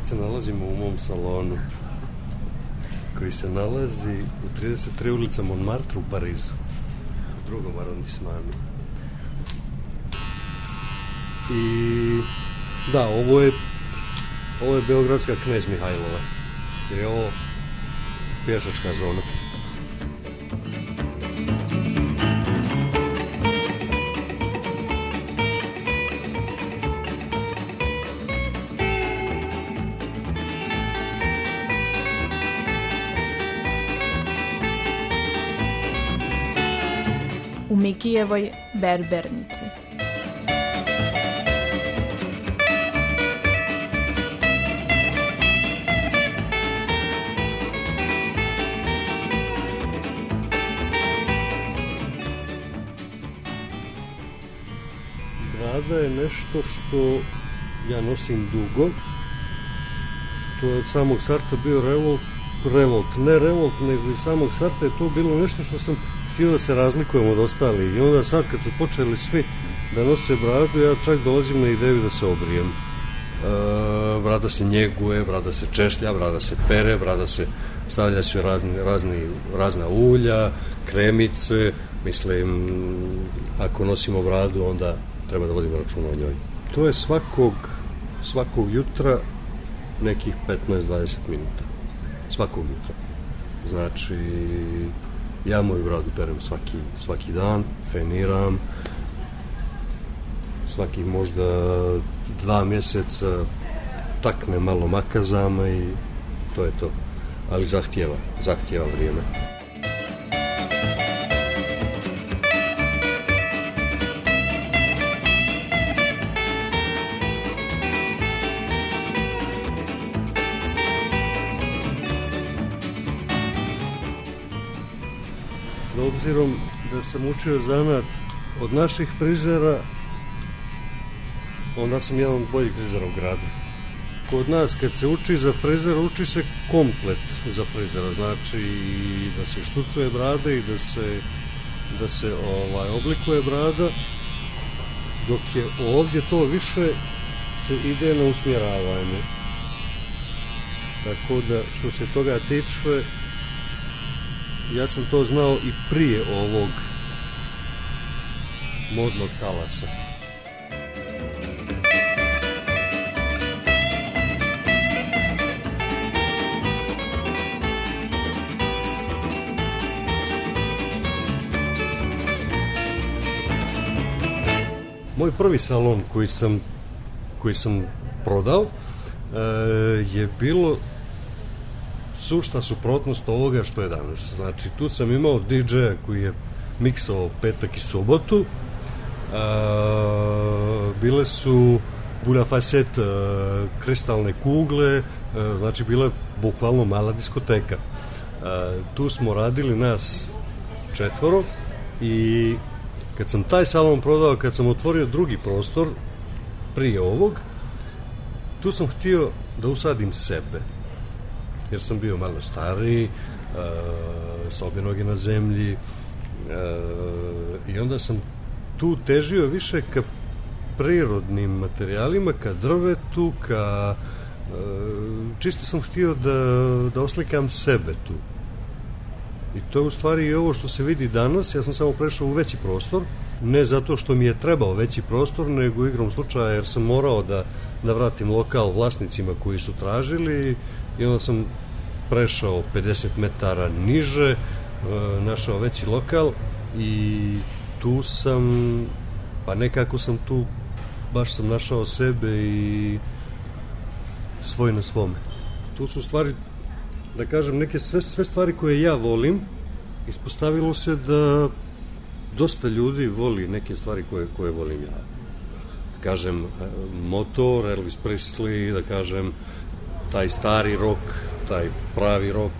Sad se nalazimo u mom salonu koji se nalazi u 33 ulica Montmartre u Parizu u drugom arondismanu i da, ovo je ovo je Beogradska knez Mihajlova jer je ovo pješačka zona u Mikijevoj berbernici. Brada je nešto što ja nosim dugo. To je od samog starta bio revolt, revolt, ne revolt, nego iz samog starta je to bilo nešto što sam htio da se razlikujem od ostalih. I onda sad kad su počeli svi da nose bradu, ja čak dolazim na ideju da se obrijem. E, brada se njeguje, brada se češlja, brada se pere, brada se stavlja se razni, razni, razna ulja, kremice, mislim, ako nosimo bradu, onda treba da vodimo računa o njoj. To je svakog, svakog jutra nekih 15-20 minuta. Svakog jutra. Znači, ja moju bradu perem svaki, svaki dan, feniram, svaki možda dva mjeseca takne malo makazama i to je to. Ali zahtjeva, zahtjeva vrijeme. Obzirom da sam učio zanat od naših frizera, onda sam jedan od boljih frizera u gradu. Kod nas kad se uči za frizera, uči se komplet za frizera, znači i da se štucuje brada i da se, da se ovaj, oblikuje brada, dok je ovdje to više se ide na usmjeravanje. Tako da, što se toga tiče, ja sam to znao i prije ovog modnog talasa. Moj prvi salon koji sam, koji sam prodao e, je bilo sušta suprotnost ovoga što je danas. Znači, tu sam imao DJ-a koji je miksao petak i subotu. E, bile su Buda Facet, e, kristalne kugle, e, znači bila je bukvalno mala diskoteka. E, tu smo radili nas četvoro i kad sam taj salon prodao, kad sam otvorio drugi prostor prije ovog, tu sam htio da usadim sebe jer sam bio malo stariji, e, sa obje noge na zemlji e, i onda sam tu težio više ka prirodnim materijalima, ka drvetu, ka e, čisto sam htio da, da oslikam sebe tu. I to je u stvari i ovo što se vidi danas, ja sam samo prešao u veći prostor, ne zato što mi je trebao veći prostor, nego igrom slučaja jer sam morao da, da vratim lokal vlasnicima koji su tražili i onda sam prešao 50 metara niže, e, našao veći lokal i tu sam, pa nekako sam tu, baš sam našao sebe i svoj na svome. Tu su stvari, da kažem, neke sve, sve stvari koje ja volim, ispostavilo se da dosta ljudi voli neke stvari koje, koje volim ja. Da kažem, e, motor, Elvis Presley, da kažem, taj stari rok, taj pravi rok.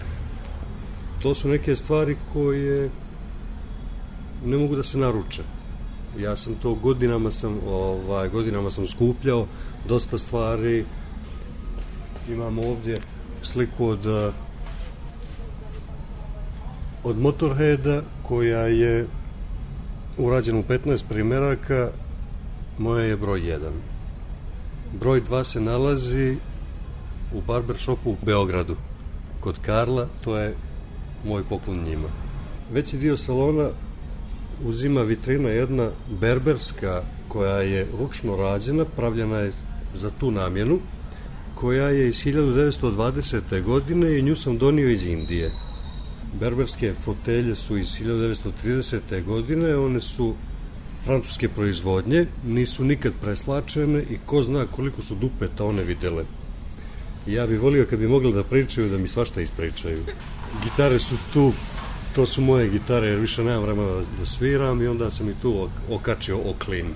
To su neke stvari koje ne mogu da se naruče. Ja sam to godinama sam ovaj godinama sam skupljao dosta stvari. Imam ovdje sliku od od Motorheada koja je urađena u 15 primeraka moja je broj 1 broj 2 se nalazi u barbershopu u Beogradu. Kod Karla to je moj poklon njima. Veći dio salona uzima vitrina jedna berberska koja je ručno rađena pravljena je za tu namjenu koja je iz 1920. godine i nju sam donio iz Indije Berberske fotelje su iz 1930. godine, one su francuske proizvodnje, nisu nikad preslačene i ko zna koliko su dupeta one videle. Ja bih volio kad bi mogli da pričaju, da mi svašta ispričaju. Gitare su tu, to su moje gitare, jer više nemam vremena da, da sviram i onda sam i tu okačio oklin.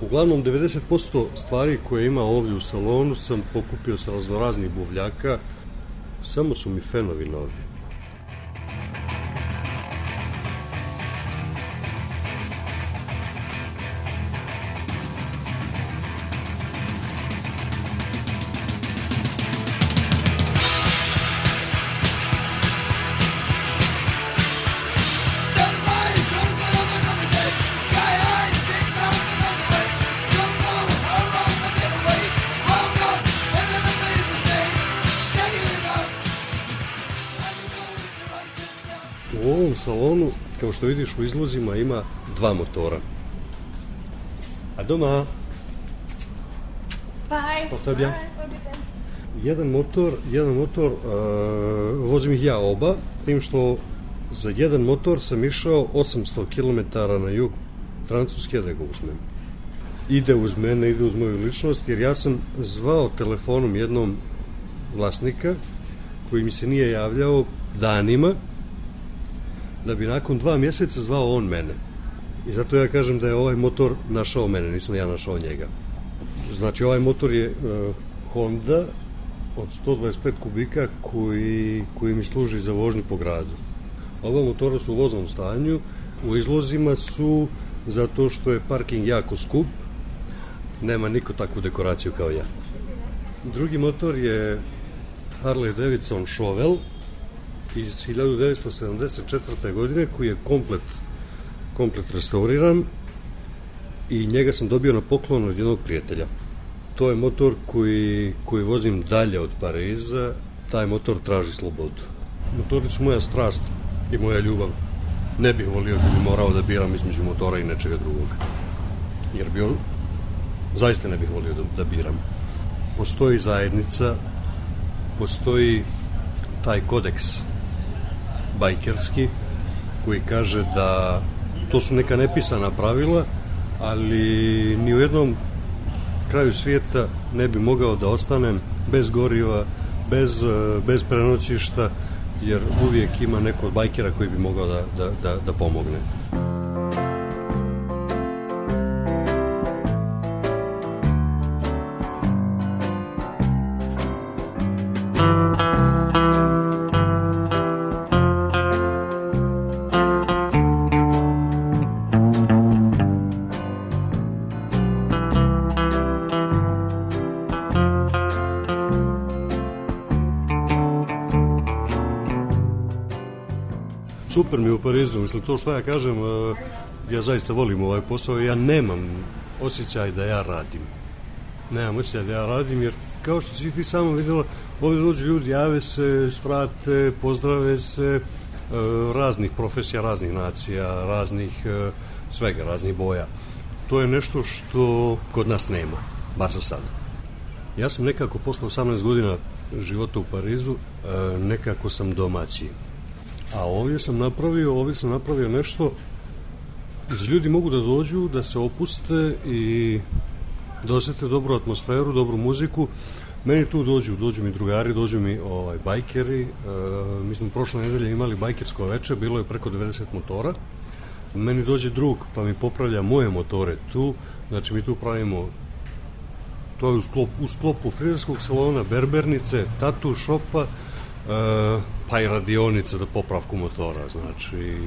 Uglavnom, 90% stvari koje ima ovdje u salonu sam pokupio sa raznoraznih buvljaka, samo su mi fenovi novi. Što vidiš u izlozima, ima dva motora. A doma? Bye. Porte bien. Jedan motor, jedan motor, uh, vozim ih ja oba, tim što za jedan motor sam išao 800 km na jug Francuske da ga uzmem. Ide uz mene, ide uz moju ličnost, jer ja sam zvao telefonom jednom vlasnika koji mi se nije javljao danima, da bi nakon dva mjeseca zvao on mene. I zato ja kažem da je ovaj motor našao mene, nisam ja našao njega. Znači ovaj motor je uh, Honda od 125 kubika koji, koji mi služi za vožnju po gradu. Oba motora su u voznom stanju, u izlozima su zato što je parking jako skup, nema niko takvu dekoraciju kao ja. Drugi motor je Harley Davidson Chauvel, iz 1974. godine koji je komplet komplet restauriran i njega sam dobio na poklon od jednog prijatelja. To je motor koji, koji vozim dalje od Pariza, taj motor traži slobodu. Motori su moja strast i moja ljubav. Ne bih volio da bi morao da biram između motora i nečega drugog. Jer bi zaista ne bih volio da, da biram. Postoji zajednica, postoji taj kodeks bajkerski koji kaže da to su neka nepisana pravila, ali ni u jednom kraju svijeta ne bi mogao da ostanem bez goriva, bez, bez prenoćišta, jer uvijek ima neko od bajkera koji bi mogao da, da, da, da pomogne. Super mi u Parizu, mislim to što ja kažem, ja zaista volim ovaj posao ja nemam osjećaj da ja radim. Nemam osjećaj da ja radim, jer kao što si ti samo videla, ovdje dođu ljudi, jave se, svrate, pozdrave se, raznih profesija, raznih nacija, raznih svega, raznih boja. To je nešto što kod nas nema, bar za sada. Ja sam nekako posle 18 godina života u Parizu, e, nekako sam domaći. A ovdje sam napravio, ovdje sam napravio nešto gdje ljudi mogu da dođu, da se opuste i da dobru atmosferu, dobru muziku. Meni tu dođu, dođu mi drugari, dođu mi ovaj, bajkeri. E, mi smo prošle nedelje imali bajkersko veče, bilo je preko 90 motora. Meni dođe drug pa mi popravlja moje motore tu, znači mi tu pravimo to je u, sklop, u sklopu frizerskog salona, berbernice, tatu šopa, e, pa i radionicë dhe popravku motora, znači,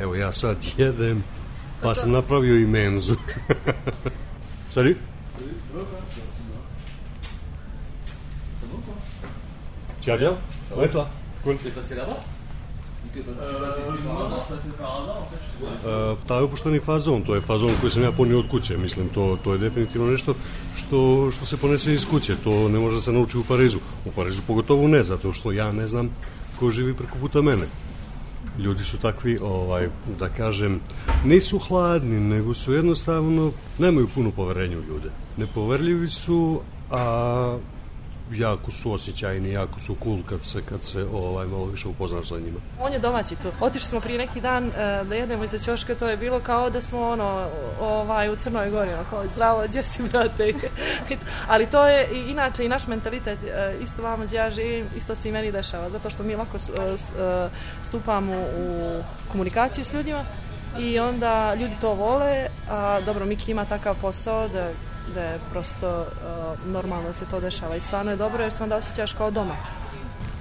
evo ja sad jedem, pa sam napravio i menzu. Sorry? Ciao, ciao. Ciao. Ciao. Ciao. Ciao. Ciao. Ciao. Uh, taj opušteni fazon, to je fazon koji sam ja ponio od kuće, mislim, to, to je definitivno nešto što, što se ponese iz kuće, to ne može da se nauči u Parizu. U Parizu pogotovo ne, zato što ja ne znam ko živi preko puta mene. Ljudi su takvi, ovaj, da kažem, nisu hladni, nego su jednostavno, nemaju puno poverenja u ljude. Nepoverljivi su, a jako su osjećajni, jako su cool kad se, kad se ovaj, malo više upoznaš sa njima. On je domaći tu. Otišli smo prije neki dan uh, da jedemo iza ćoška, to je bilo kao da smo ono, ovaj, u Crnoj Gori, kao zdravo, gdje si, brate? Ali to je i, inače i naš mentalitet, uh, isto vamo gdje ja živim, isto se i meni dešava, zato što mi lako uh, stupamo u komunikaciju s ljudima i onda ljudi to vole, a dobro, Miki ima takav posao da da je prosto uh, normalno da se to dešava i stvarno je dobro jer se onda osjećaš kao doma.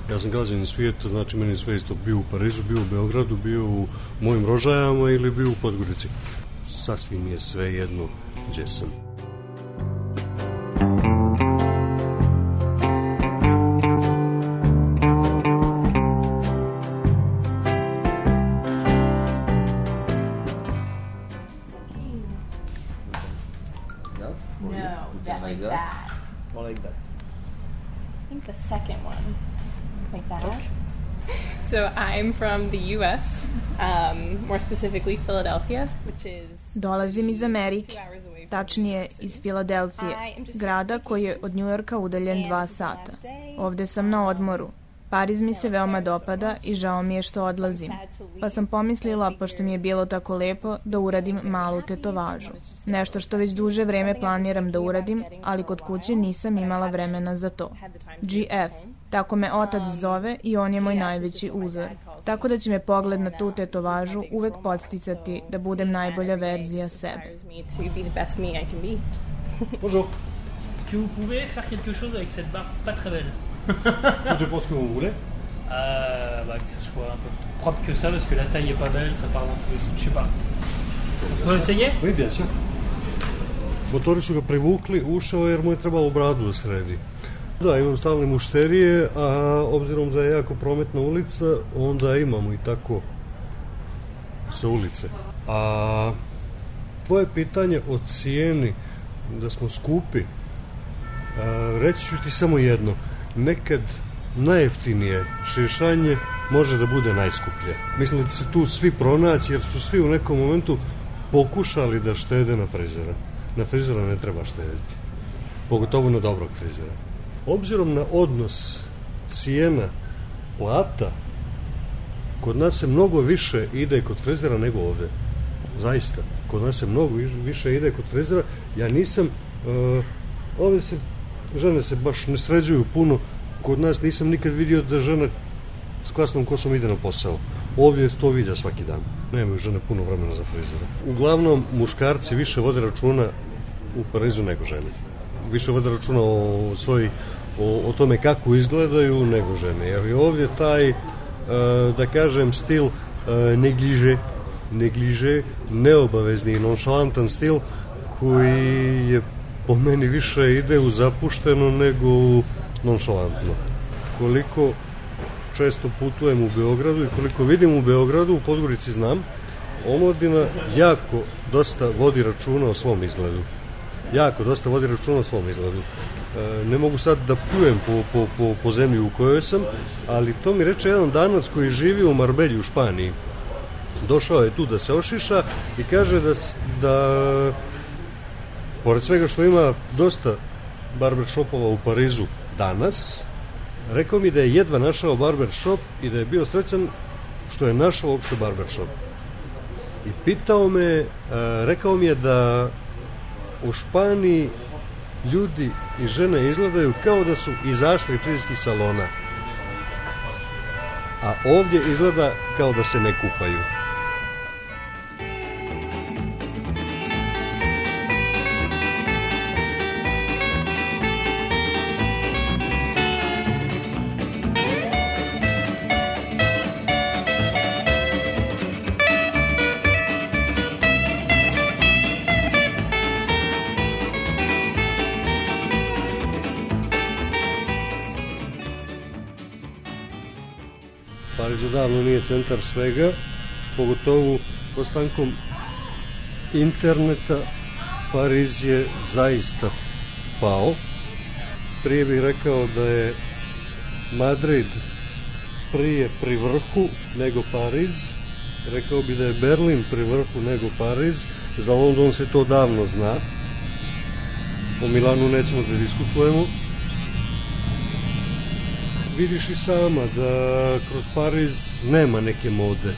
Ja sam građanin svijeta, znači meni sve isto bio u Parizu, bio u Beogradu, bio u mojim rožajama ili bio u Podgorici. Sasvim je sve jedno gdje sam. So I'm from the U.S., um, more specifically Philadelphia, which is... Dolazim iz Amerike, tačnije iz Filadelfije, grada koji je od Njujorka udaljen dva sata. Ovde sam na odmoru. Pariz mi se veoma dopada i žao mi je što odlazim. Pa sam pomislila, pošto mi je bilo tako lepo, da uradim malu tetovažu. Nešto što već duže vreme planiram da uradim, ali kod kuće nisam imala vremena za to. GF, Tako me otac zove i on je moj najveći uzor. Tako da će me pogled na tu tetovažu uvek podsticati da budem najbolja verzija sebe. Bonjour. Est-ce que vous pouvez faire quelque chose avec cette barbe pas très belle Tout dépend ce que vous voulez. Euh, bah, que ce soit un peu propre que ça, parce que la taille est pas belle, ça part dans tous les sens. Je sais pas. On peut essayer Oui, bien sûr. Motori su ga privukli, ušao jer mu je trebalo bradu da sredi. Da, imam stalne mušterije, a obzirom da je jako prometna ulica, onda imamo i tako sa ulice. A tvoje pitanje o cijeni, da smo skupi, a, reći ću ti samo jedno. Nekad najjeftinije šišanje može da bude najskuplje. Mislim da se tu svi pronaći, jer su svi u nekom momentu pokušali da štede na frizera. Na frizera ne treba štediti. Pogotovo na dobrog frizera. Obzirom na odnos cijena plata, kod nas se mnogo više ide kod frizera nego ovde. Zaista. Kod nas se mnogo više ide kod frizera. Ja nisam... Uh, ovde se žene se baš ne sređuju puno. Kod nas nisam nikad vidio da žena s klasnom kosom ide na posao. Ovdje to viđa svaki dan. Nemaju žene puno vremena za frizera. Uglavnom, muškarci više vode računa u Parizu nego žene više vode računa o svoj o, o tome kako izgledaju nego žene. Jer je ovdje taj, e, da kažem, stil e, negliže, negliže, neobavezni nonšalantan stil koji je po meni više ide u zapušteno nego u nonšalantno. Koliko često putujem u Beogradu i koliko vidim u Beogradu, u Podgorici znam, omladina jako dosta vodi računa o svom izgledu jako dosta vodi računa o svom izgledu. E, ne mogu sad da pljujem po, po, po, po zemlji u kojoj sam, ali to mi reče jedan danac koji živi u Marbelji u Španiji. Došao je tu da se ošiša i kaže da, da pored svega što ima dosta barber shopova u Parizu danas, Rekao mi da je jedva našao barber shop i da je bio srećan što je našao uopšte barber shop. I pitao me, a, rekao mi je da u Španiji ljudi i žene izgledaju kao da su izašli iz frizerskih salona. A ovdje izgleda kao da se ne kupaju. Centar svega, pogotovo ostankom interneta Pariz je zaista pao. Prije bih rekao da je Madrid prije pri vrhu nego Pariz. Rekao bi da je Berlin pri vrhu nego Pariz. Za London se to davno zna. O Milanu nećemo da diskutujemo vidiš i sama da kroz Pariz nema neke mode. E,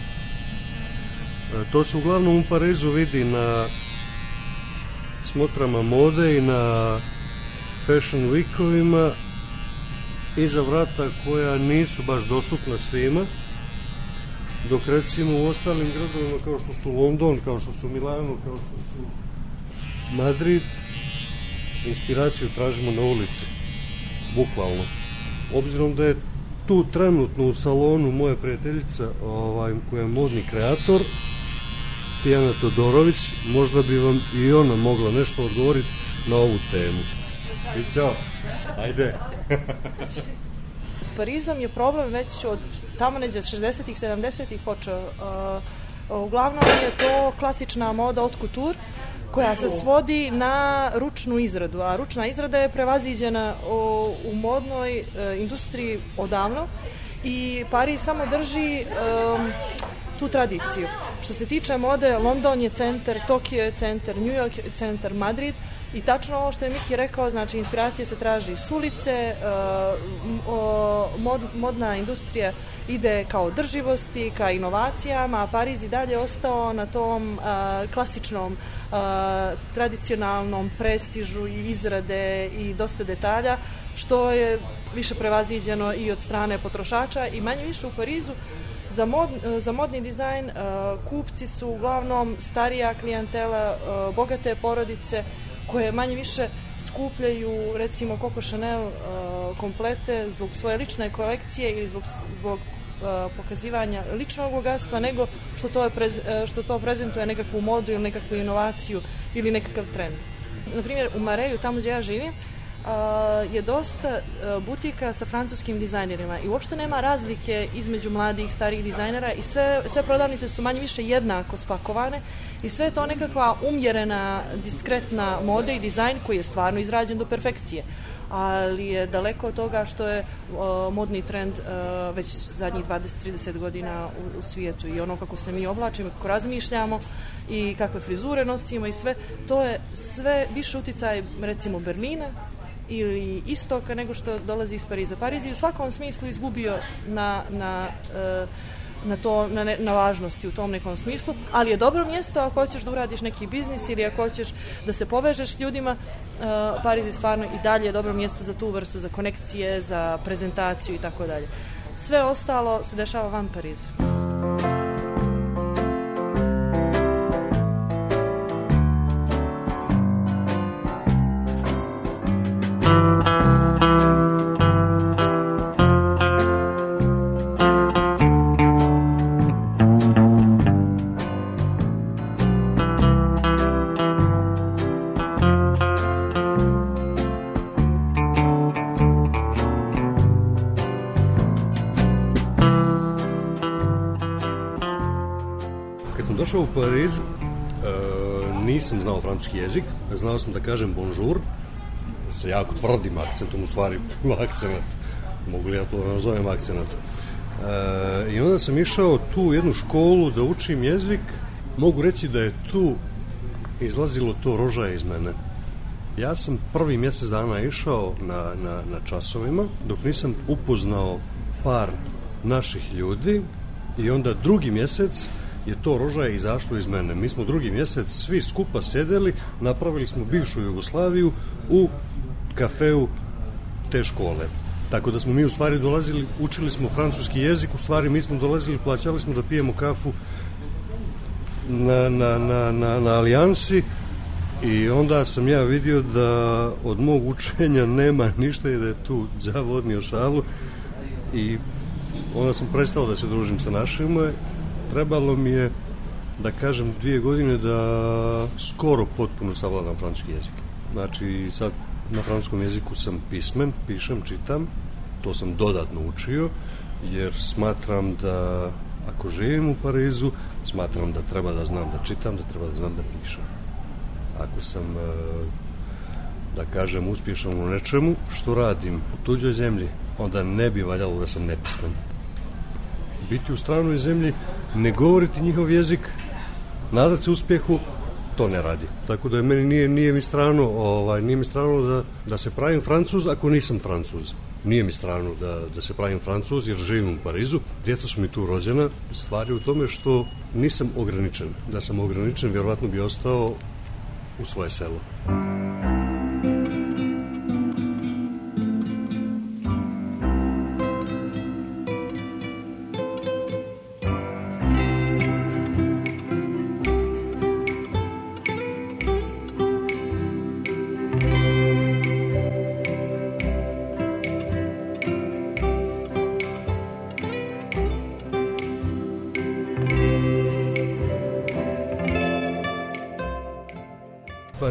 to se uglavnom u Parizu vidi na smotrama mode i na fashion weekovima iza vrata koja nisu baš dostupna svima dok recimo u ostalim gradovima kao što su London, kao što su Milano, kao što su Madrid inspiraciju tražimo na ulici bukvalno obzirom da je tu trenutno u salonu moja prijateljica ovaj, koja je modni kreator Tijana Todorović možda bi vam i ona mogla nešto odgovoriti na ovu temu. I čao, ajde. S Parizom je problem već od tamo neđe 60-ih, 70-ih počeo. Uh, uglavnom je to klasična moda od couture koja se svodi na ručnu izradu, a ručna izrada je prevaziđena u, modnoj e, industriji odavno i Pariz samo drži e, tu tradiciju. Što se tiče mode, London je centar, Tokio je centar, New York je centar, Madrid, I tačno ovo što je Miki rekao, znači inspiracija se traži s ulice, uh, mod, modna industrija ide kao drživosti, ka inovacijama, a Pariz i dalje ostao na tom uh, klasičnom, uh, tradicionalnom prestižu i izrade i dosta detalja, što je više prevaziđeno i od strane potrošača i manje više u Parizu. Za, mod, za modni dizajn kupci su uglavnom starija klijentela, bogate porodice koje manje više skupljaju recimo Coco Chanel uh, komplete zbog svoje lične kolekcije ili zbog, zbog uh, pokazivanja ličnog bogatstva nego što to, je prez, uh, što to prezentuje nekakvu modu ili nekakvu inovaciju ili nekakav trend. Na primjer, u Mareju, tamo gdje ja živim, Uh, je dosta uh, butika sa francuskim dizajnerima i uopšte nema razlike između mladih, starih dizajnera i sve, sve prodavnice su manje više jednako spakovane i sve je to nekakva umjerena, diskretna moda i dizajn koji je stvarno izrađen do perfekcije. Ali je daleko od toga što je uh, modni trend uh, već zadnjih 20-30 godina u, u svijetu. I ono kako se mi oblačimo, kako razmišljamo i kakve frizure nosimo i sve, to je sve više uticaj recimo Berlina ili istoka nego što dolazi iz Pariza. Pariz je u svakom smislu izgubio na, na uh, na to na, ne, na važnosti u tom nekom smislu, ali je dobro mjesto ako hoćeš da uradiš neki biznis ili ako hoćeš da se povežeš s ljudima, uh, Pariz je stvarno i dalje dobro mjesto za tu vrstu, za konekcije, za prezentaciju i tako dalje. Sve ostalo se dešava van Pariza. Parizu, e, nisam znao francuski jezik, znao sam da kažem bonjour, sa jako tvrdim akcentom, u stvari akcenat, mogu li ja to da nazovem akcenat. E, I onda sam išao tu u jednu školu da učim jezik, mogu reći da je tu izlazilo to roža iz mene. Ja sam prvi mjesec dana išao na, na, na časovima, dok nisam upoznao par naših ljudi i onda drugi mjesec je to rožaje izašlo iz mene. Mi smo drugi mjesec svi skupa sedeli, napravili smo bivšu Jugoslaviju u kafeu te škole. Tako da smo mi u stvari dolazili, učili smo francuski jezik, u stvari mi smo dolazili, plaćali smo da pijemo kafu na, na, na, na, na alijansi i onda sam ja vidio da od mog učenja nema ništa i da je tu zavodnio šalu i onda sam prestao da se družim sa našima trebalo mi je da kažem dvije godine da skoro potpuno savladam francuski jezik. Znači sad na francuskom jeziku sam pismen, pišem, čitam. To sam dodatno učio jer smatram da ako živim u Parizu smatram da treba da znam da čitam da treba da znam da pišem. Ako sam e, da kažem uspješan u nečemu što radim u tuđoj zemlji onda ne bi valjalo da sam nepismen biti u stranoj zemlji ne govoriti njihov jezik nadat se uspjehu to ne radi. Tako da je meni nije, nije mi strano, ovaj, nije mi strano da, da se pravim francuz ako nisam francuz. Nije mi strano da, da se pravim francuz jer živim u Parizu. Djeca su mi tu rođena. Stvari u tome što nisam ograničen. Da sam ograničen, vjerovatno bi ostao u svoje selo.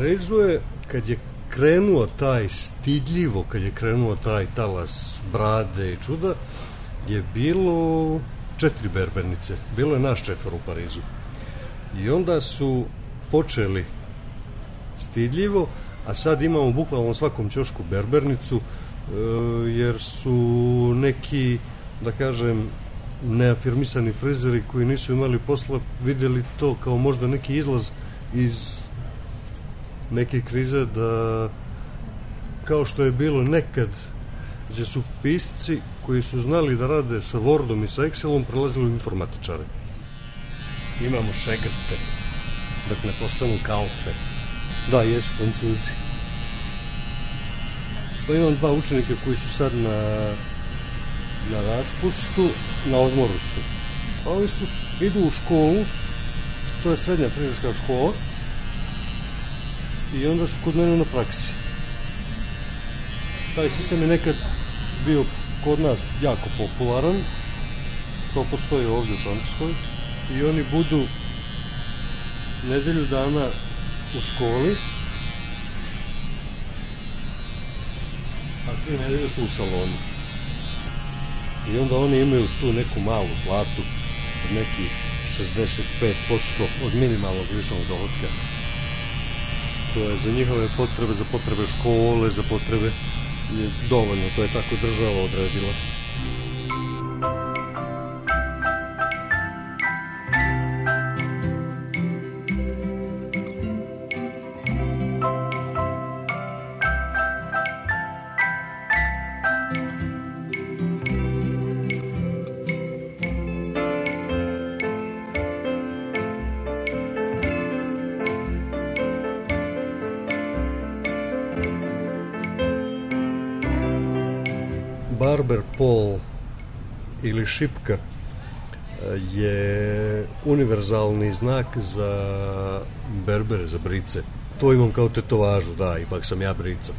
Parizu je, kad je krenuo taj stidljivo, kad je krenuo taj talas brade i čuda, je bilo četiri berbernice. Bilo je naš četvor u Parizu. I onda su počeli stidljivo, a sad imamo bukvalno na svakom ćošku berbernicu, e, jer su neki, da kažem, neafirmisani frizeri koji nisu imali posla videli to kao možda neki izlaz iz neke krize da kao što je bilo nekad gdje su pisci koji su znali da rade sa Wordom i sa Excelom prelazili u informatičare. Imamo šegrte, dok ne postanu kalfe. Da, jesu francuzi. Pa imam dva učenika koji su sad na, na raspustu, na odmoru su. Oni su, idu u školu, to je srednja frizerska škola, i onda su kod mene na praksi. Taj sistem je nekad bio kod nas jako popularan, to postoji ovdje u Francuskoj, i oni budu nedelju dana u školi, a tri nedelje su u salonu. I onda oni imaju tu neku malu platu od nekih 65% od minimalnog ličnog dohodka to je za njihove potrebe, za potrebe škole, za potrebe je dovoljno, to je tako država odredila. Ili šipka je univerzalni znak za berbere, za brice. To imam kao tetovažu, da, ipak sam ja brica.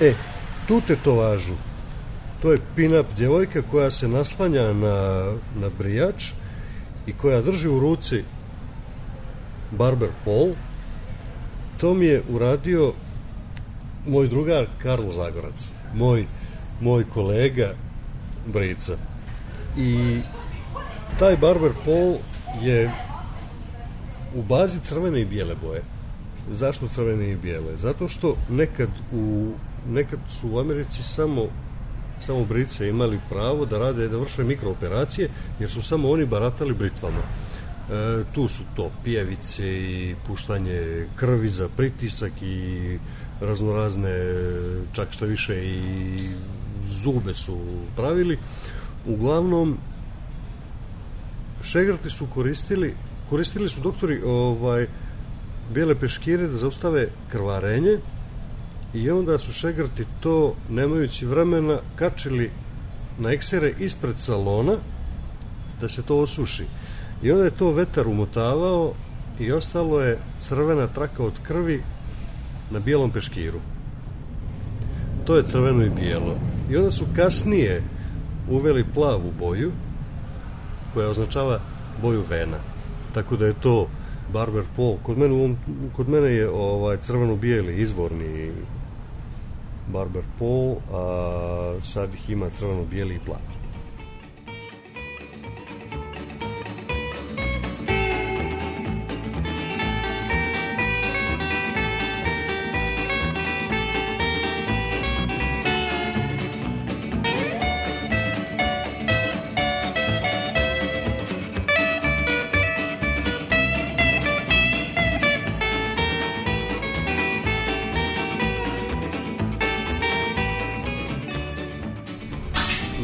E, tu tetovažu, to je pin-up djevojka koja se naslanja na, na brijač i koja drži u ruci Barber Pole. To mi je uradio moj drugar Karlo Zagorac, moj, moj kolega Brica. I taj Barber Paul je u bazi crvene i bijele boje. Zašto crvene i bijele? Zato što nekad u nekad su u Americi samo samo brice imali pravo da rade da vrše mikrooperacije jer su samo oni baratali britvama. E, tu su to pijevice i puštanje krvi za pritisak i raznorazne, čak što više i zube su pravili. Uglavnom, šegrti su koristili, koristili su doktori ovaj, bijele peškire da zaustave krvarenje i onda su šegrti to, nemajući vremena, kačili na eksere ispred salona da se to osuši. I onda je to vetar umotavao i ostalo je crvena traka od krvi na bijelom peškiru. To je crveno i bijelo. I onda su kasnije uveli plavu boju koja označava boju vena. Tako da je to Barber Paul. Kod mene, kod mene je ovaj crveno-bijeli izvorni Barber Paul, a sad ih ima crveno-bijeli i plavi.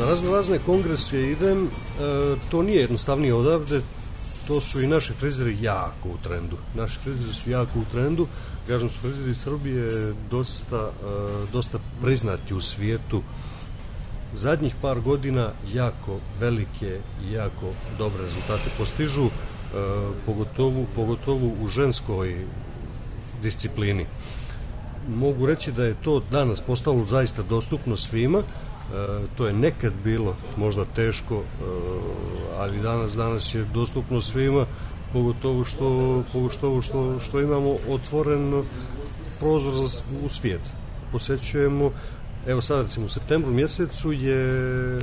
Razno razne kongrese idem, e, to nije jednostavnije odavde, to su i naši frizeri jako u trendu. Naši frizeri su jako u trendu, kažem su frizeri Srbije dosta, e, dosta priznati u svijetu. Zadnjih par godina jako velike i jako dobre rezultate postižu, e, pogotovo, pogotovo u ženskoj disciplini. Mogu reći da je to danas postalo zaista dostupno svima, to je nekad bilo možda teško, e, ali danas danas je dostupno svima, pogotovo što, pogotovo što, što imamo otvoren prozor za, u svijet. Posećujemo, evo sad recimo u septembru mjesecu je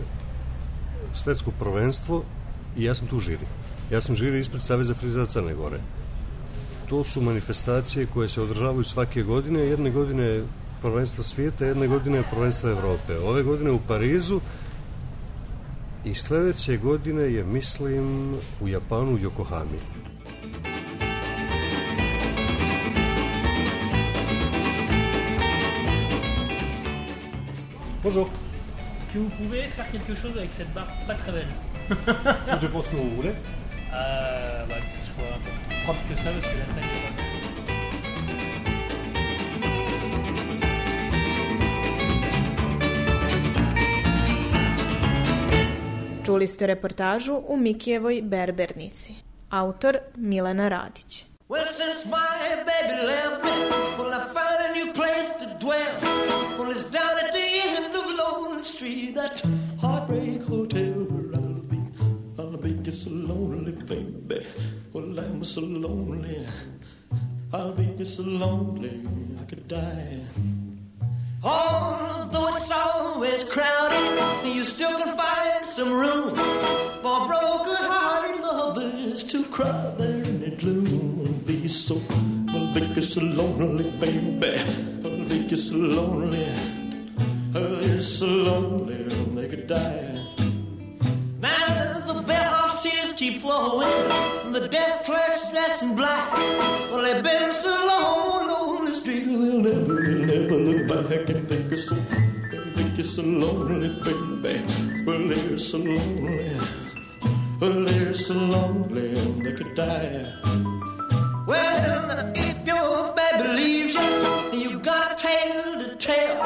svetsko prvenstvo i ja sam tu žiri. Ja sam žiri ispred Saveza frizera Crne Gore. To su manifestacije koje se održavaju svake godine. Jedne godine prvenstva svijeta, jedne godine je prvenstva Evrope. Ove godine u Parizu i sledeće godine je, mislim, u Japanu, u Yokohami. Bonjour. Est-ce que vous pouvez faire quelque chose avec cette barbe pas très belle Tout dépend ce que vous voulez. Euh, bah, que ce soit un peu plus propre que ça parce que la taille est pas Čuli ste reportažu u Mikijevoj Berbernici. Autor Milena Radić. Well, since my baby left me, well, I found a new place to dwell. Well, it's down at the end of Lonely Street, that heartbreak hotel where I'll be. I'll be just so lonely, baby. Well, I'm so lonely. I'll be just so lonely, I could die. Although it's always crowded, you still can find some room for broken-hearted lovers to cry there in the gloom. Be so, I'll make you so lonely, baby. I'll make you so lonely. Oh, you're so lonely, I'll make you die. Now the bellhop's tears keep flowing, the desk clerk's dressed in black. Well, they've been so long never can and think it's so, think it's so lonely, baby. Well, they're so lonely, well, they're so lonely, they could die. Well, if your baby leaves you, you got a tale to tell.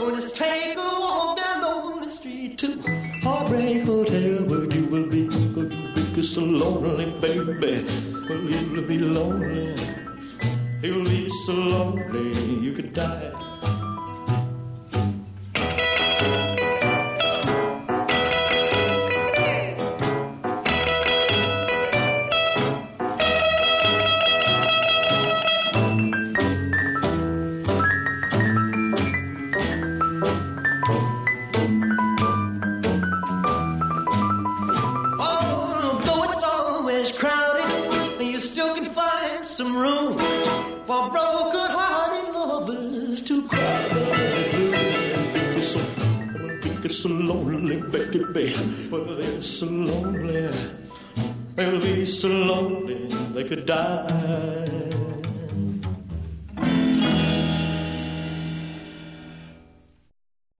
Well, just take a walk down lonely street to Heartbreak Hotel where you will be. Cause you'll be so lonely, baby. Well, you'll be lonely. You'll be so lonely you could die. So lonely they could die.